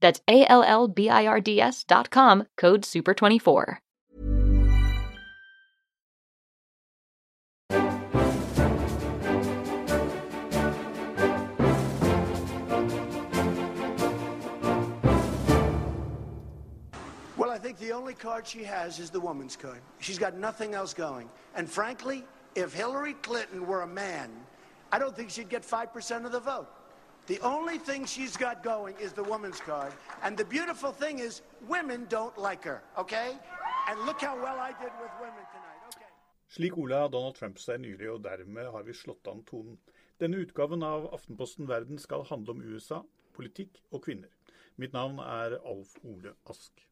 That's A L L B I R D S dot com, code SUPER24. Well, I think the only card she has is the woman's card. She's got nothing else going. And frankly, if Hillary Clinton were a man, I don't think she'd get 5% of the vote. The only thing she's got going is the woman's card. And the beautiful thing is, women don't like her, okay? And look how well I did with women tonight, okay? Slik har Donald Trump seg nylig, og dermed har vi slått an tonen. Denne utgaven av Aftenposten Verden skal handle om USA, politikk og kvinner. Mitt navn er Alf Ole Ask.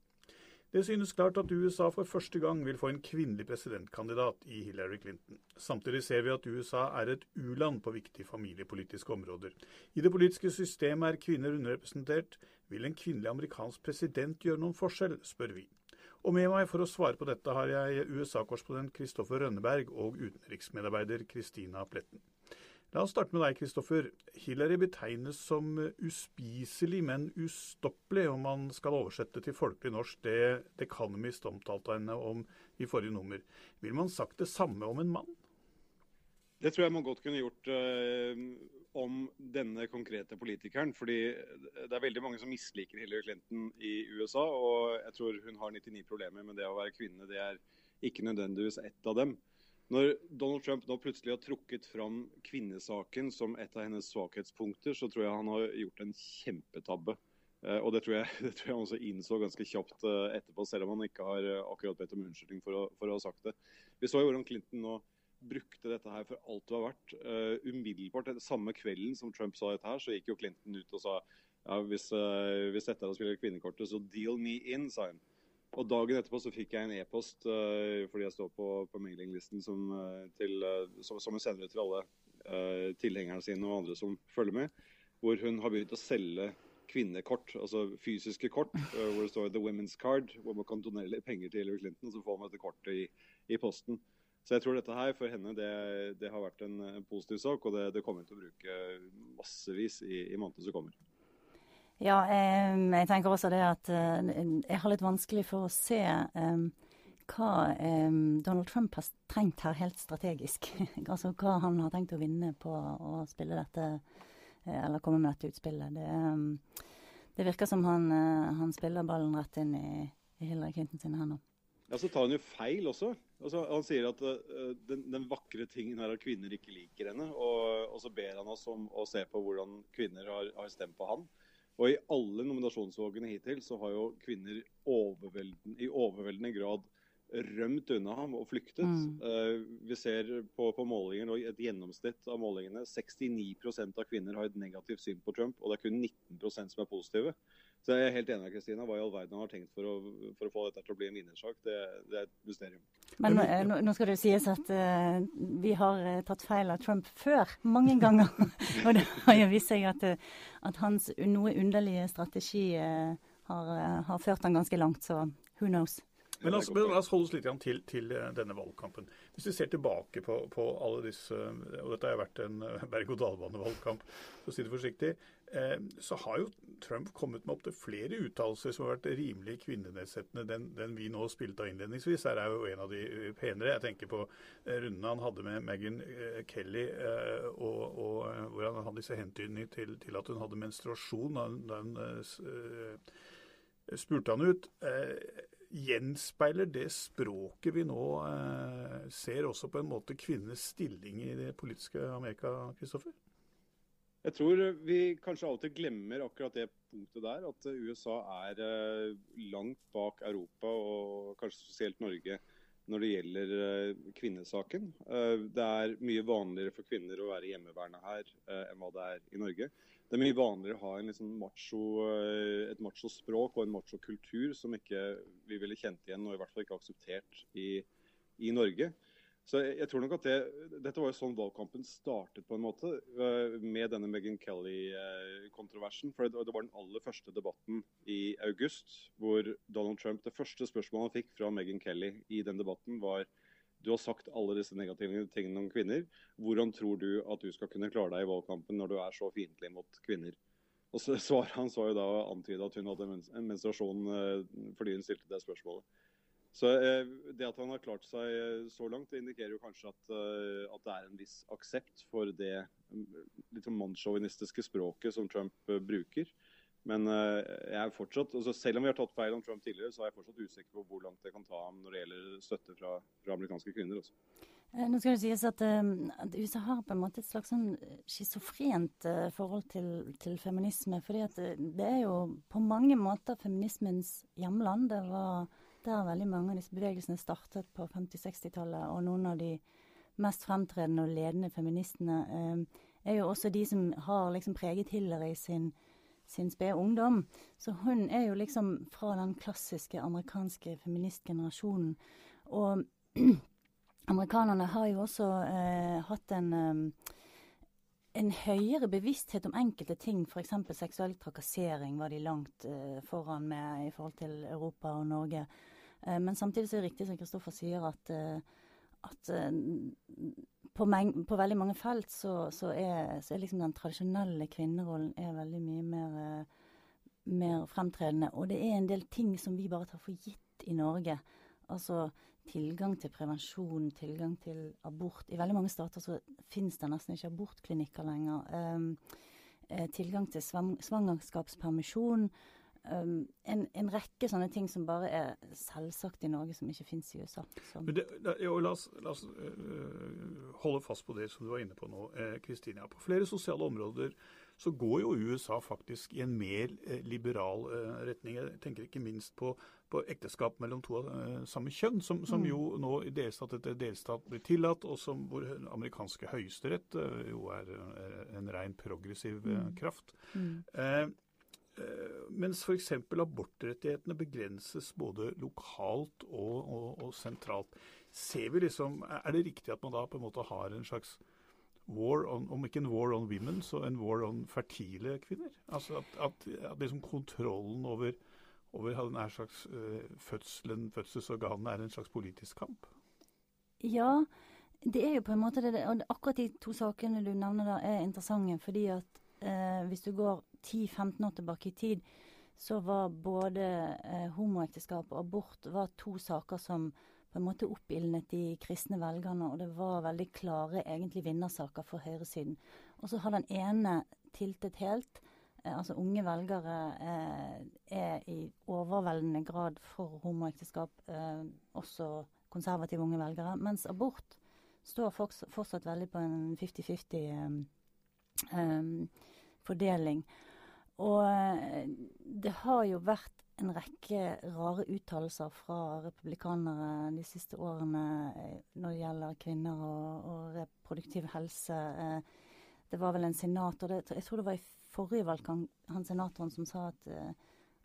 Det synes klart at USA for første gang vil få en kvinnelig presidentkandidat i Hillary Clinton. Samtidig ser vi at USA er et u-land på viktige familiepolitiske områder. I det politiske systemet er kvinner underrepresentert. Vil en kvinnelig amerikansk president gjøre noen forskjell, spør vi. Og med meg for å svare på dette har jeg USA-korrespondent Kristoffer Rønneberg og utenriksmedarbeider Kristina Pletten. La oss starte med deg, Kristoffer. Hillary betegnes som uspiselig, men ustoppelig, om man skal oversette til folkelig norsk det The Economist omtalte henne om i forrige nummer. Vil man sagt det samme om en mann? Det tror jeg man godt kunne gjort uh, om denne konkrete politikeren. fordi det er veldig mange som misliker Hillary Clinton i USA. Og jeg tror hun har 99 problemer med det å være kvinne. Det er ikke nødvendigvis ett av dem. Når Donald Trump nå plutselig har trukket fram kvinnesaken som et av hennes svakhetspunkter, så tror jeg han har gjort en kjempetabbe. Uh, og det tror, jeg, det tror, jeg, han også innså ganske kjapt uh, etterpå, selv om han ikke har uh, akkurat bedt om unnskyldning for å, for å, ha sagt det. Vi så jo hvordan Clinton nå brukte dette her for alt det var verdt. umiddelbart samme kvelden som Trump sa dette her, så gikk jo Clinton ut og sa ja, hvis, hvis dette er å spille kvinnekortet, så deal me in, sa han. Og Dagen etterpå så fikk jeg en e-post uh, fordi jeg står på, på mailinglisten som, uh, uh, som, som, hun sender ut til alle tilhengerne sine og andre som følger med, hvor hun har begynt å selge kvinnekort, altså fysiske kort, hvor det står 'The Women's Card', hvor man kan donere penger til Hillary Clinton, og så får man dette kortet i, i posten. Så jeg tror dette her for henne det, det har vært en, en positiv sak, og det, det kommer hun til å bruke massevis i, i månedene som kommer. Ja, jeg tenker også det at eh, jeg har litt vanskelig for å se hva Donald Trump har trengt her helt strategisk. altså hva han har tenkt å vinne på å spille dette, eh, eller komme med dette utspillet. Det, det virker som han, eh, han, spiller ballen rett inn i, i Hillary Clinton sine hender. Ja, Så tar han jo feil også. Altså, han sier at uh, den, den, vakre tingen er at kvinner ikke liker henne. Og, og så ber han oss om å se på hvordan kvinner har, har stemt på han. Og i alle nominasjonsvågene hittil så har jo kvinner overvelden, i overveldende grad rømt unna ham og flyktet. Mm. Uh, vi ser på, på målinger og et gjennomsnitt av målingene. 69% av kvinner har et negativt syn på Trump, og det er kun 19% som er positive. Så jeg er helt enig med Kristina. Hva i all verden han har tenkt for å, for å få dette til å bli en vinnersak, det, det, er et mysterium. Men eh, nå, nå skal det jo sies at uh, vi har uh, tatt feil av Trump før, mange ganger. og det har jo vist seg at, at hans noe underlige strategi uh, har, har, ført han ganske langt, så who knows. Men la oss, la oss holde oss litt til, til, eh, denne valgkampen. Hvis vi ser tilbake på, på, alle disse Og dette har vært en eh, berg-og-dal-bane-valgkamp, for å si det forsiktig. Eh, så har jo Trump kommet med opptil flere uttalelser som har vært rimelig kvinnenedsettende. Den, den, vi nå spilte av innledningsvis, her er jo en av de penere. Jeg tenker på rundene han hadde med Meghan Kelly, og, og hvor han hadde disse hentydningene til, til, at hun hadde menstruasjon. Da hun spurte han ut. Gjenspeiler det språket vi nå eh, ser også på en måte kvinnenes stilling i det politiske Amerika, Kristoffer? Jeg tror vi kanskje alltid glemmer akkurat det punktet der. At USA er eh, langt bak Europa, og kanskje spesielt Norge, når det gjelder eh, kvinnesaken. Eh, det er mye vanligere for kvinner å være hjemmeværende her enn hva det er i Norge. Det er mye vanligere å ha liksom macho, et machospråk og en machokultur som ikke vi ville kjent igjen, og i hvert fall ikke akseptert i, i Norge. Så jeg, jeg, tror nok at det, Dette var jo sånn valgkampen startet, på en måte, uh, med denne Meghan Kelly-kontroversen. for det, var den aller første debatten i august, hvor Donald Trump Det første spørsmålet han fikk fra Meghan Kelly i den debatten, var du har sagt alle disse negative tingene om kvinner. Hvordan tror du at du skal kunne klare deg i valgkampen når du er så fiendtlig mot kvinner? Og så Svaret hans var jo da å antyde at hun hadde en menstruasjon uh, fordi hun stilte det spørsmålet. Så eh, Det at han har klart seg eh, så langt, det indikerer jo kanskje at, eh, at det er en viss aksept for det mm, litt sånn mannssjåvinistiske språket som Trump bruker. Men jeg er fortsatt, altså selv om vi har tatt feil om Trump tidligere, så er jeg fortsatt usikker på hvor langt det kan ta ham når det gjelder støtte fra, fra amerikanske kvinner. Også. Nå skal det sies at, at, USA har på en måte et slags sånn schizofrent forhold til, til, feminisme. fordi at det er jo på mange måter feminismens hjemland. Det var der veldig mange av disse bevegelsene startet på 50-60-tallet. Og noen av de mest fremtredende og ledende feministene eh, er jo også de som har liksom preget Hillary sin, sin spede ungdom. Så hun er jo liksom fra den klassiske amerikanske feministgenerasjonen. Og amerikanerne har jo også eh, hatt en eh, en høyere bevissthet om enkelte ting, f.eks. seksuell trakassering, var de langt uh, foran med i forhold til Europa og Norge. Uh, men samtidig så er det riktig som Kristoffer sier, at, uh, at på, på, veldig mange felt så, så, er, så, er, liksom den tradisjonelle kvinnerollen er veldig mye mer, mer fremtredende. Og det er en del ting som vi bare tar for gitt i Norge. Altså tilgang til prevensjon, tilgang til abort. I veldig mange stater så finnes det nesten ikke abortklinikker lenger. Um, tilgang til svangerskapspermisjon. Um, en, en, rekke sånne ting som bare er selvsagt i Norge, som ikke finnes i USA. Det, jo, la oss, la oss uh, holde fast på det som du var inne på nå, Kristina. Uh, på flere sosiale områder så går jo USA faktisk i en mer uh, liberal retning. Jeg tenker ikke minst på på ekteskap mellom to av uh, samme kjønn, som, som mm. jo nå i delstat etter delstat blir tillatt, og som hvor amerikanske høyesterett uh, jo er uh, en ren progressiv mm. kraft. Mm. Mens f.eks. abortrettighetene begrenses både lokalt og, og, og, sentralt. Ser vi liksom, Er det riktig at man da på en måte har en slags war on, om ikke en war on women, så en war on fertile kvinner? Altså at, at, at liksom kontrollen over over denne slags uh, fødselen, fødselsorganene er en slags politisk kamp? Ja, det er jo på en måte det. Og akkurat de to sakene du nevner da, er interessante. Fordi at uh, hvis du går 10-15 år tilbake i tid, så var både eh, homoekteskap og abort var to saker som på en måte oppildnet de kristne velgerne, og det var veldig klare egentlig vinnersaker for høyresiden. Og så har den ene tiltet helt, Eh, altså unge velgere eh, er i overveldende grad for homoekteskap, eh, også konservative unge velgere. Mens abort står fortsatt veldig på en 50-50 fordeling. Og det har jo vært en rekke rare uttalelser fra republikanere de siste årene når det gjelder kvinner og, og reproduktiv helse. Det var vel en senator, det, jeg tror det var i forrige valgkamp han senatoren som sa at, eh,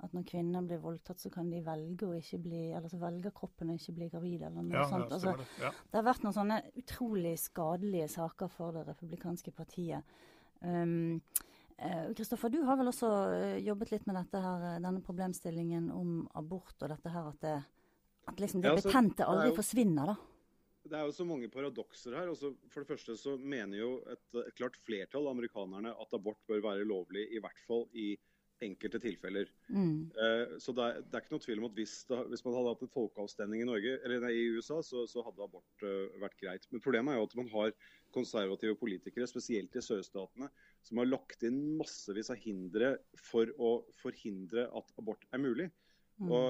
at når kvinner blir voldtatt, så kan de velge å ikke bli Eller så velger kroppen å ikke bli gravid, eller noe ja, sånt. Altså, det. Ja. det. har vært noen sånne utrolig skadelige saker for det republikanske partiet. Um, Kristoffer, uh, du har vel også uh, jobbet litt med dette her, denne problemstillingen om abort, og dette her at det, at liksom det ja, altså, betente aldri jo... forsvinner, da? det er jo så mange paradokser her. Altså, for det første så mener jo et, et, klart flertall av amerikanerne at abort bør være lovlig, i hvert fall i enkelte tilfeller. Mm. Uh, så det er, det er, ikke noe tvil om at hvis, det, hvis man hadde hatt en folkeavstemning i, Norge, eller nei, i USA, så, så hadde abort uh, vært greit. Men problemet er jo at man har konservative politikere, spesielt i sørstatene, som har lagt inn massevis av hindre for å forhindre at abort er mulig. Mm. Og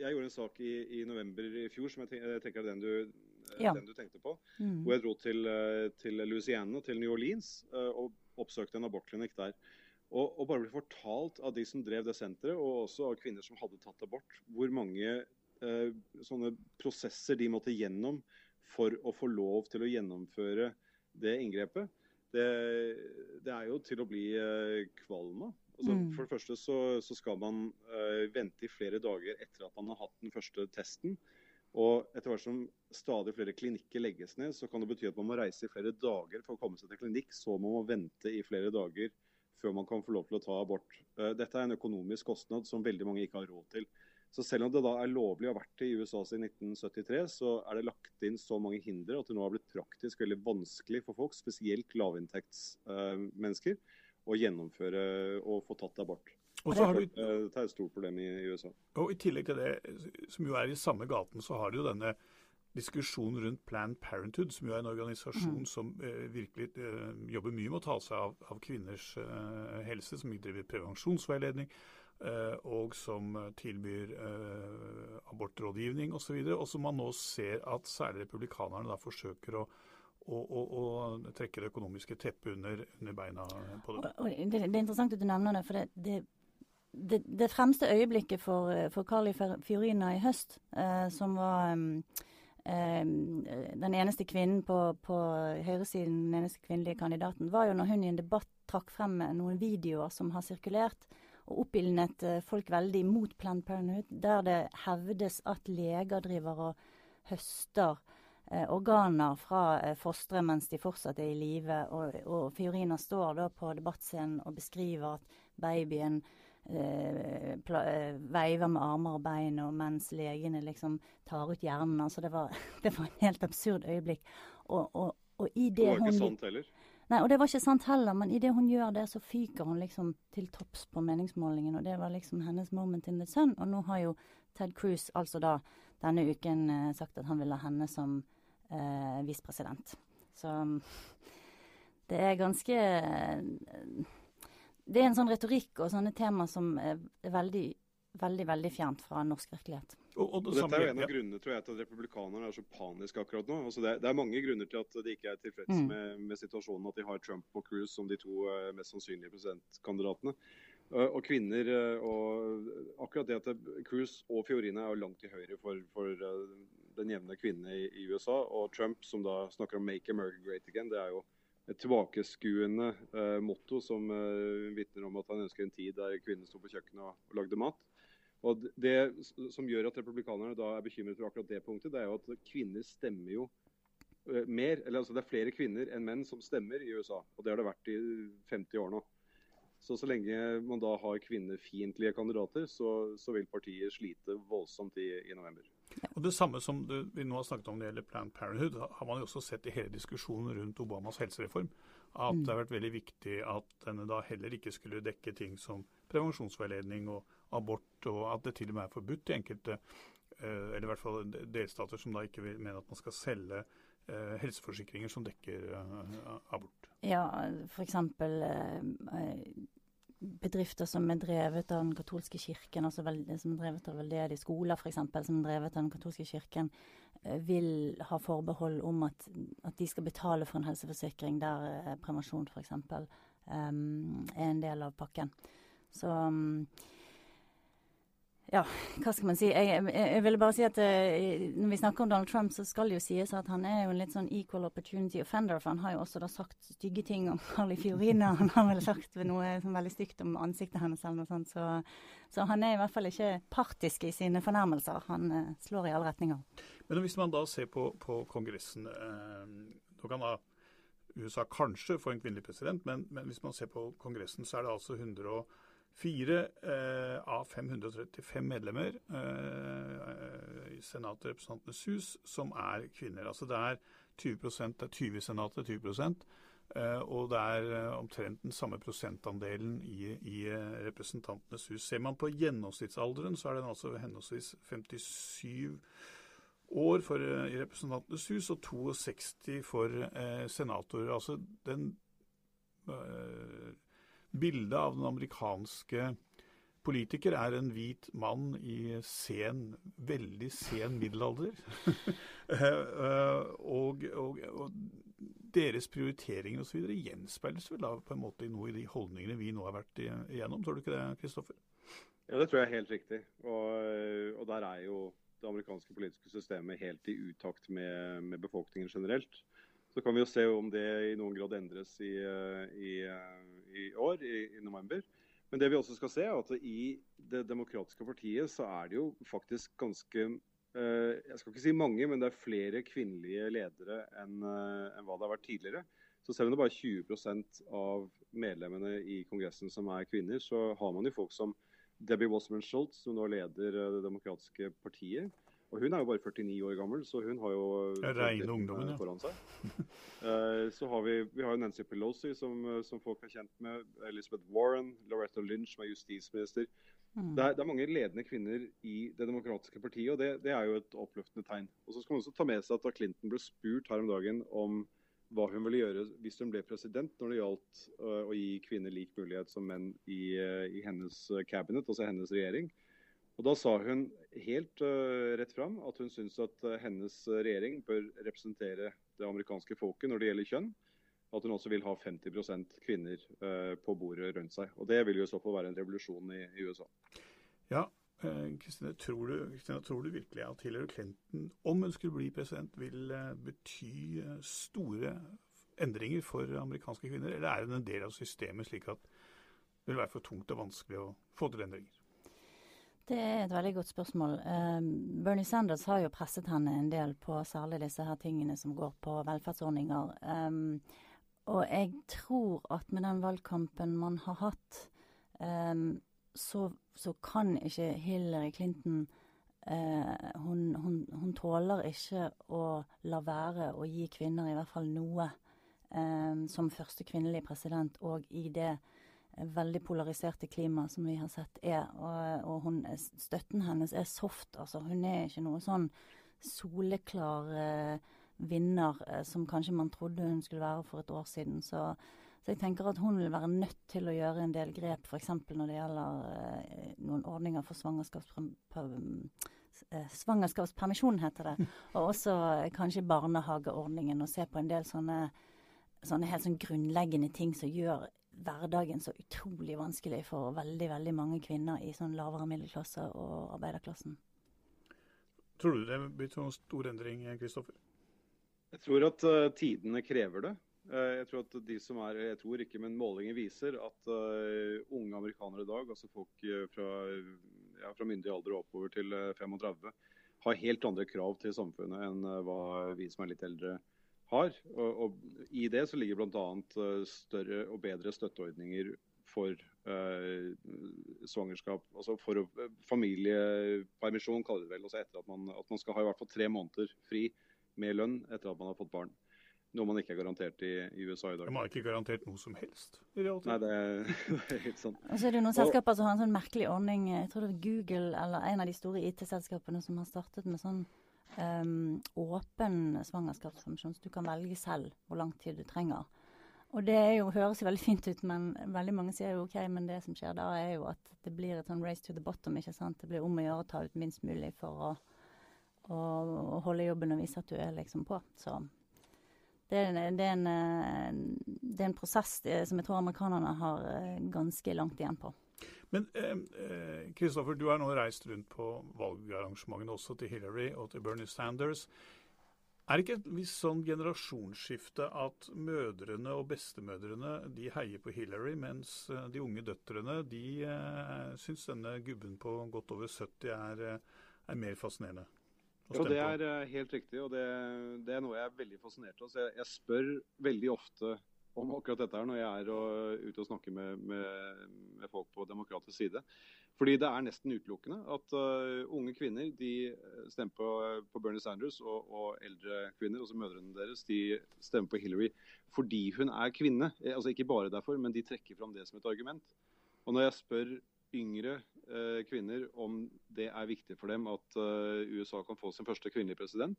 Jeg gjorde en sak i, i, november i fjor som jeg tenker er den du, ja. den du tenkte på. Mm. Hvor jeg dro til, til Louisiana, til New Orleans, og oppsøkte en abortklinikk der. Og, og, bare bli fortalt av de som drev det senteret, og også av kvinner som hadde tatt abort, hvor mange eh, sånne prosesser de måtte gjennom for å få lov til å gjennomføre det inngrepet. Det, det er jo til å bli eh, kvalm av. Altså, mm. For det første så, så skal man eh, vente i flere dager etter at man har hatt den første testen. Og etter hvert som stadig flere klinikker legges ned, så kan det bety at man må reise i flere dager for å komme seg til klinikk. Så må man vente i flere dager før man kan få lov til å ta abort. Eh, dette er en økonomisk kostnad som veldig mange ikke har råd til. Så selv om det da er lovlig å ha vært det i USA siden 1973, så er det lagt inn så mange hindre at det nå har blitt praktisk veldig vanskelig for folk, spesielt lavinntektsmennesker, å gjennomføre og få tatt abort. Og så har du, det er et stort problem i, USA. Og I tillegg til det, som jo er i samme gaten, så har du jo denne diskusjon rundt Planned Parenthood, som jo er en organisasjon mm. som eh, virkelig eh, jobber mye med å ta seg av, av kvinners eh, helse, som driver prevensjonsveiledning, eh, og som tilbyr eh, abortrådgivning osv. Og, og som man nå ser at særlig republikanerne da forsøker å og, og, og, trekke det økonomiske teppet under, under, beina på det. Det, det, er interessant at du nevner det. for det, det, det fremste øyeblikket for, for Carly Fiorina i høst, eh, som var um, den eneste kvinnen på, på høyresiden, den eneste kvinnelige kandidaten, var jo når hun i en debatt trakk frem noen videoer som har sirkulert og oppildnet eh, folk veldig mot Planned Parenthood, der det hevdes at leger driver og høster eh, organer fra eh, fostre mens de fortsatt er i live. Og, og Fiorina står da på debattscenen og beskriver at babyen veiver med armer og bein, og mens legene liksom tar ut hjernen. Altså det var, det var en helt absurd øyeblikk. Og, og, og i det, det var ikke hun, sant heller? Nei, og det var ikke sant heller, men idet hun gjør det, så fyker hun liksom til topps på meningsmålingen. Og det var liksom hennes moment in the sun. Og nå har jo Ted Cruz altså da denne uken eh, sagt at han vil ha henne som eh, visepresident. Så det er ganske eh, det er en sånn retorikk og sånne tema som er veldig, veldig veldig fjernt fra norsk virkelighet. Og, og, det Dette er jo en av grunnene tror jeg, til at republikanerne er så paniske akkurat nå. Altså det, det, er mange grunner til at de ikke er tilfreds mm. med, med, situasjonen. At de har Trump og Cruz som de to uh, mest sannsynlige presidentkandidatene. Uh, og kvinner uh, og akkurat det at Cruz og Fiorina er jo langt til høyre for, for den jevne kvinne i, i, USA. Og Trump, som da snakker om 'make America great again', det er jo et tilbakeskuende eh, motto som eh, vitner om at han ønsker en tid der kvinner sto på kjøkkenet og, og lagde mat. Og Det som gjør at republikanerne da er bekymret for akkurat det punktet, det er jo at kvinner stemmer jo eh, mer. eller altså Det er flere kvinner enn menn som stemmer i USA. Og det har det vært i 50 år nå. Så så lenge man da har kvinnefiendtlige kandidater, så, så, vil partiet slite voldsomt i, i november. Og Det samme som du, vi nå har snakket om når det gjelder Planned Parenthood, har man jo også sett i hele diskusjonen rundt Obamas helsereform. At mm. det har vært veldig viktig at denne da heller ikke skulle dekke ting som prevensjonsveiledning og abort, og at det til og med er forbudt i enkelte, eh, eller i hvert fall delstater som da ikke vil mene at man skal selge helseforsikringer som dekker eh, abort. Ja, f.eks bedrifter som er drevet av den katolske kirken, altså som er drevet av veldedige skoler f.eks., som er drevet av den katolske kirken, eh, vil ha forbehold om at, at de skal betale for en helseforsikring der eh, prevensjon f.eks. Um, er en del av pakken. Så um, ja, hva skal man si. Jeg, jeg, jeg ville bare si at uh, når vi snakker om Donald Trump, så skal det jo sies at han er jo en litt sånn equal opportunity offender. For han har jo også da sagt stygge ting om Carly Fiorina. Han har vel sagt noe sånn veldig stygt om ansiktet hennes eller noe sånt. Så, så, han er i hvert fall ikke partisk i sine fornærmelser. Han uh, slår i alle retninger. Men hvis man da ser på, på Kongressen uh, Nå kan da USA kanskje få en kvinnelig president, men, men hvis man ser på Kongressen, så er det altså 100 Fire eh, av 535 medlemmer eh, i Senatet hus som er kvinner. Altså det er 20 det er 20 i Senatet, 20 eh, og det er eh, omtrent den samme prosentandelen i, i eh, Representantenes hus. Ser man på gjennomsnittsalderen, så er den altså henholdsvis 57 år for, eh, i Representantenes hus og 62 for senatorer. Altså den bildet av den amerikanske politiker er en hvit mann i sen, veldig sen middelalder. og, og, og, deres prioriteringer osv. gjenspeiles vel da på en måte i noe i de holdningene vi nå har vært igjennom, tror du ikke det, Kristoffer? Ja, det tror jeg er helt riktig. Og, og der er jo det amerikanske politiske systemet helt i utakt med, med, befolkningen generelt. Så kan vi jo se om det i noen grad endres i, i, i år, i, i, november. Men det vi også skal se er at i Det demokratiske partiet så er det jo faktisk ganske eh, Jeg skal ikke si mange, men det er flere kvinnelige ledere enn, eh, enn hva det har vært tidligere. Så selv om det bare er 20% av medlemmene i Kongressen som er kvinner, så har man jo folk som Debbie Wasserman Schultz, som nå leder eh, Det demokratiske partiet. Og Hun er jo bare 49 år gammel, så hun har jo Reine ungdommen, ja. foran seg. uh, så har vi, vi har jo Nancy Pelosi, som, som, folk er kjent med. Elizabeth Warren, Loretta Lynch, som er justisminister. Mm. Det, er, det, er, mange ledende kvinner i Det demokratiske partiet, og det, det er jo et oppløftende tegn. Og så skal man også ta med seg at Da Clinton ble spurt her om dagen om hva hun ville gjøre hvis hun ble president når det gjaldt uh, å gi kvinner lik mulighet som menn i, uh, i, hennes cabinet, altså hennes regjering. Og Da sa hun helt uh, rett fram at hun syns at hennes regjering bør representere det amerikanske folket når det gjelder kjønn. At hun også vil ha 50% kvinner på bordet rundt seg. Og Det vil jo så fall være en revolusjon i, i USA. Ja, Kristine, tror, tror, du virkelig at Hillary Clinton, om hun skulle bli president, vil eh, bety eh, store endringer for amerikanske kvinner? Eller er hun en del av systemet, slik at det vil være for tungt og vanskelig å få til endringer? Det er et veldig godt spørsmål. Um, Bernie Sanders har jo presset henne en del på særlig disse her tingene som går på velferdsordninger. Um, og jeg tror at med den valgkampen man har hatt, um, så, så, kan ikke Hillary Clinton uh, hun, hun, hun, tåler ikke å la være å gi kvinner i hvert fall noe som første kvinnelige president, og i det veldig polariserte klimaet som vi har sett er. Og, og hun, støtten hennes er soft. altså Hun er ikke noe sånn soleklar eh, vinner eh, som kanskje man trodde hun skulle være for et år siden. Så så jeg tenker at hun vil være nødt til å gjøre en del grep, f.eks. når det gjelder eh, noen ordninger for eh, svangerskapspermisjon, heter det. Og også eh, kanskje barnehageordningen, og se på en del sånne, sånne helt sånn grunnleggende ting som gjør hverdagen så utrolig vanskelig for veldig, veldig mange kvinner i sånn lavere middelklasse og arbeiderklassen. Tror du det blir en stor endring, Kristoffer? Jeg tror at uh, tidene krever det. Eh, jeg tror at de som er, jeg tror ikke, men målinger viser at uh, unge amerikanere i dag, altså folk fra, ja, fra myndig alder og oppover til 35, har helt andre krav til samfunnet enn uh, hva vi som er litt eldre har. Og, og I det så ligger bl.a. Uh, større og bedre støtteordninger for eh, svangerskap, altså for uh, familiepermisjon, kaller vi det vel. Altså etter at man, at man skal ha i hvert fall tre måneder fri med lønn etter at man har fått barn. Noe man ikke er garantert i, i USA i dag. Man er ikke garantert noe som helst? i realiteten. Nei, det er, det er helt sant. Og så er det noen og, selskaper som har en sånn merkelig ordning. Jeg tror det er Google eller en av de store IT-selskapene som har startet med sånn um, åpen svangerskapspermisjon, så du kan velge selv hvor lang tid du trenger. Og det jo, høres jo veldig fint ut, men veldig mange sier jo OK, men det som skjer da, er jo at det blir et sånn race to the bottom. ikke sant? Det blir om å gjøre å ta ut minst mulig for å, å, å holde jobben og vise at du er liksom på. Så det er, en, det, er en, eh, det er en, prosess eh, som jeg tror amerikanerne har eh, ganske langt igjen på. Men Kristoffer, eh, du har nå reist rundt på valgarrangementene også til Hillary og til Bernie Sanders. Er det ikke et visst sånn generasjonsskifte at mødrene og bestemødrene de heier på Hillary, mens de unge døtrene de eh, syns denne gubben på godt over 70 er, er mer fascinerende? Jo, det er eh, helt riktig, og det, det, er noe jeg er veldig fascinert av. Jeg, jeg, spør veldig ofte om akkurat dette her når jeg er og, ute og snakker med, med, med, folk på demokratisk side. Fordi det er nesten utelukkende at uh, unge kvinner de stemmer på, på Bernie Sanders, og, og, eldre kvinner, altså mødrene deres, de stemmer på Hillary fordi hun er kvinne. Eh, altså Ikke bare derfor, men de trekker fram det som et argument. Og når jeg spør yngre uh, kvinner om det er viktig for dem at uh, USA kan få sin første kvinnelige president,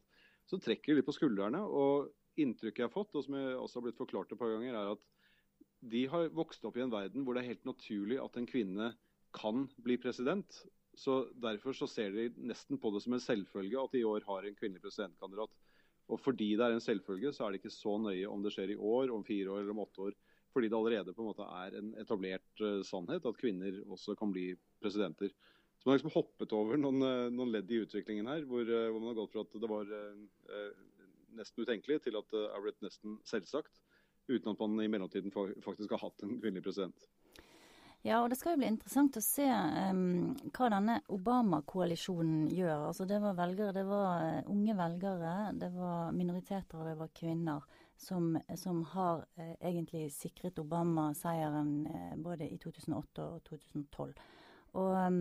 så trekker de på skuldrene. Og inntrykket jeg har fått, og som jeg også har blitt forklart et par ganger, er at de har vokst opp i en verden hvor det er helt naturlig at en kvinne kan bli president. Så Derfor så ser de nesten på det som en selvfølge at de i år har en kvinnelig presidentkandidat. Og Fordi det er en selvfølge, så er det ikke så nøye om det skjer i år, om fire år eller om åtte år. Fordi det allerede på en måte er en etablert uh, sannhet at kvinner også kan bli presidenter. Så man har liksom hoppet over noen, uh, noen ledd i utviklingen her, hvor, uh, hvor, man har gått fra at det var nesten utenkelig, til at det er blitt nesten selvsagt. Uten at man i mellomtiden faktisk har hatt en kvinnelig president. Ja, og det skal jo bli interessant å se um, hva denne Obama-koalisjonen gjør. Altså Det var velgere, det var uh, unge velgere, det var minoriteter og det var kvinner som, som har uh, egentlig sikret Obama seieren uh, både i 2008 og 2012. Og um,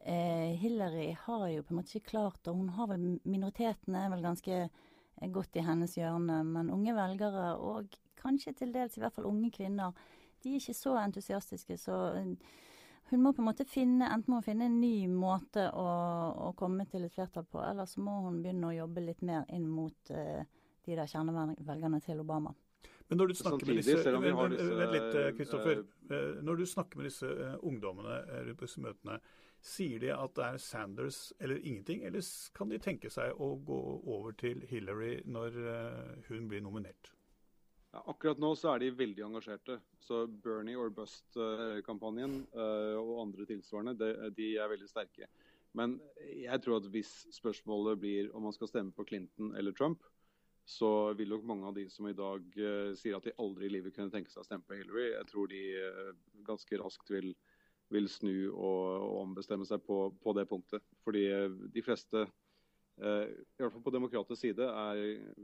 Hillary har jo på en måte ikke klart og Hun har vel minoritetene er vel ganske godt i hennes hjørne, men unge velgere og kanskje til dels i hvert fall unge kvinner de er ikke så entusiastiske. Så eh, hun må på en måte finne, enten må hun finne en ny måte å, å komme til et flertall på, eller så må hun begynne å jobbe litt mer inn mot uh, de der kjernevelgerne til Obama. Men når du snakker med disse, Kristoffer. Eh, når du snakker med disse ungdommene på disse møtene, sier de at det er Sanders eller ingenting, eller kan de tenke seg å gå over til Hillary når hun blir nominert? Ja, akkurat nå så er de veldig engasjerte. Så Bernie or Bust-kampanjen uh, og andre tilsvarende, de, er veldig sterke. Men jeg tror at hvis spørsmålet blir om man skal stemme på Clinton eller Trump, så vil nok mange av de som i dag uh, sier at de aldri i livet kunne tenke seg å stemme på Hillary, jeg tror de ganske raskt vil, vil snu og, og, ombestemme seg på, på det punktet. Fordi de fleste Eh, i hvert fall på demokratisk side er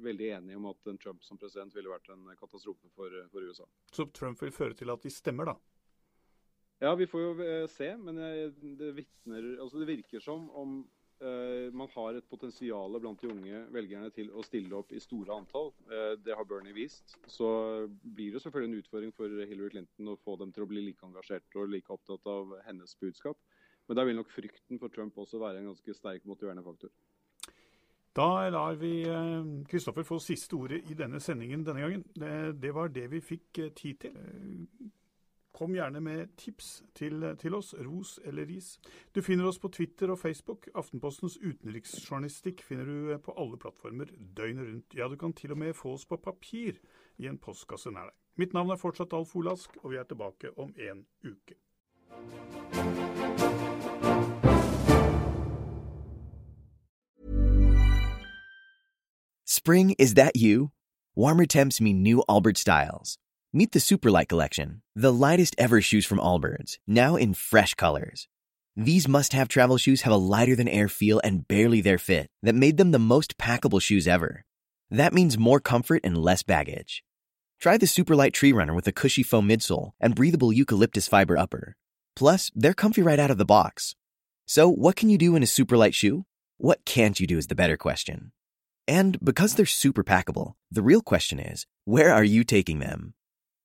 veldig enige om at en Trump som president ville vært en katastrofe for, for, USA. Så Trump vil føre til at de stemmer, da? Ja, vi får jo eh, se. Men det, vitner, altså det virker som om man har et potensial blant de unge velgerne til å stille opp i store antall. Uh, det har Bernie vist. Så blir det selvfølgelig en utfordring for Hillary Clinton å få dem til å bli like engasjert og like opptatt av hennes budskap. Men da vil nok frykten for Trump også være en ganske sterk motiverende faktor. Da lar vi Kristoffer eh, få siste ordet i denne sendingen denne gangen. Det, var det vi fikk eh, tid til. Eh, kom gjerne med tips til, til, oss, ros eller ris. Du finner oss på Twitter og Facebook. Aftenpostens utenriksjournalistikk finner du på alle plattformer døgnet rundt. Ja, du kan til og med få oss på papir i en postkasse nær deg. Mitt navn er fortsatt Alf Olask, og vi er tilbake om en uke. Spring, is that you? Warmer temps mean new Albert styles. Meet the Superlight Collection, the lightest ever shoes from Allbirds, now in fresh colors. These must have travel shoes have a lighter than air feel and barely their fit that made them the most packable shoes ever. That means more comfort and less baggage. Try the Superlight Tree Runner with a cushy foam midsole and breathable eucalyptus fiber upper. Plus, they're comfy right out of the box. So, what can you do in a superlight shoe? What can't you do is the better question. And because they're super packable, the real question is, where are you taking them?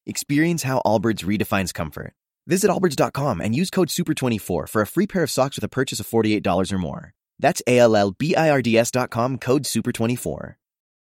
Experience how Allbirds redefines comfort. Visit allbirds.com and use code SUPER24 for a free pair of socks with a purchase of $48 or more. That's A L L B I R D S.com code SUPER24.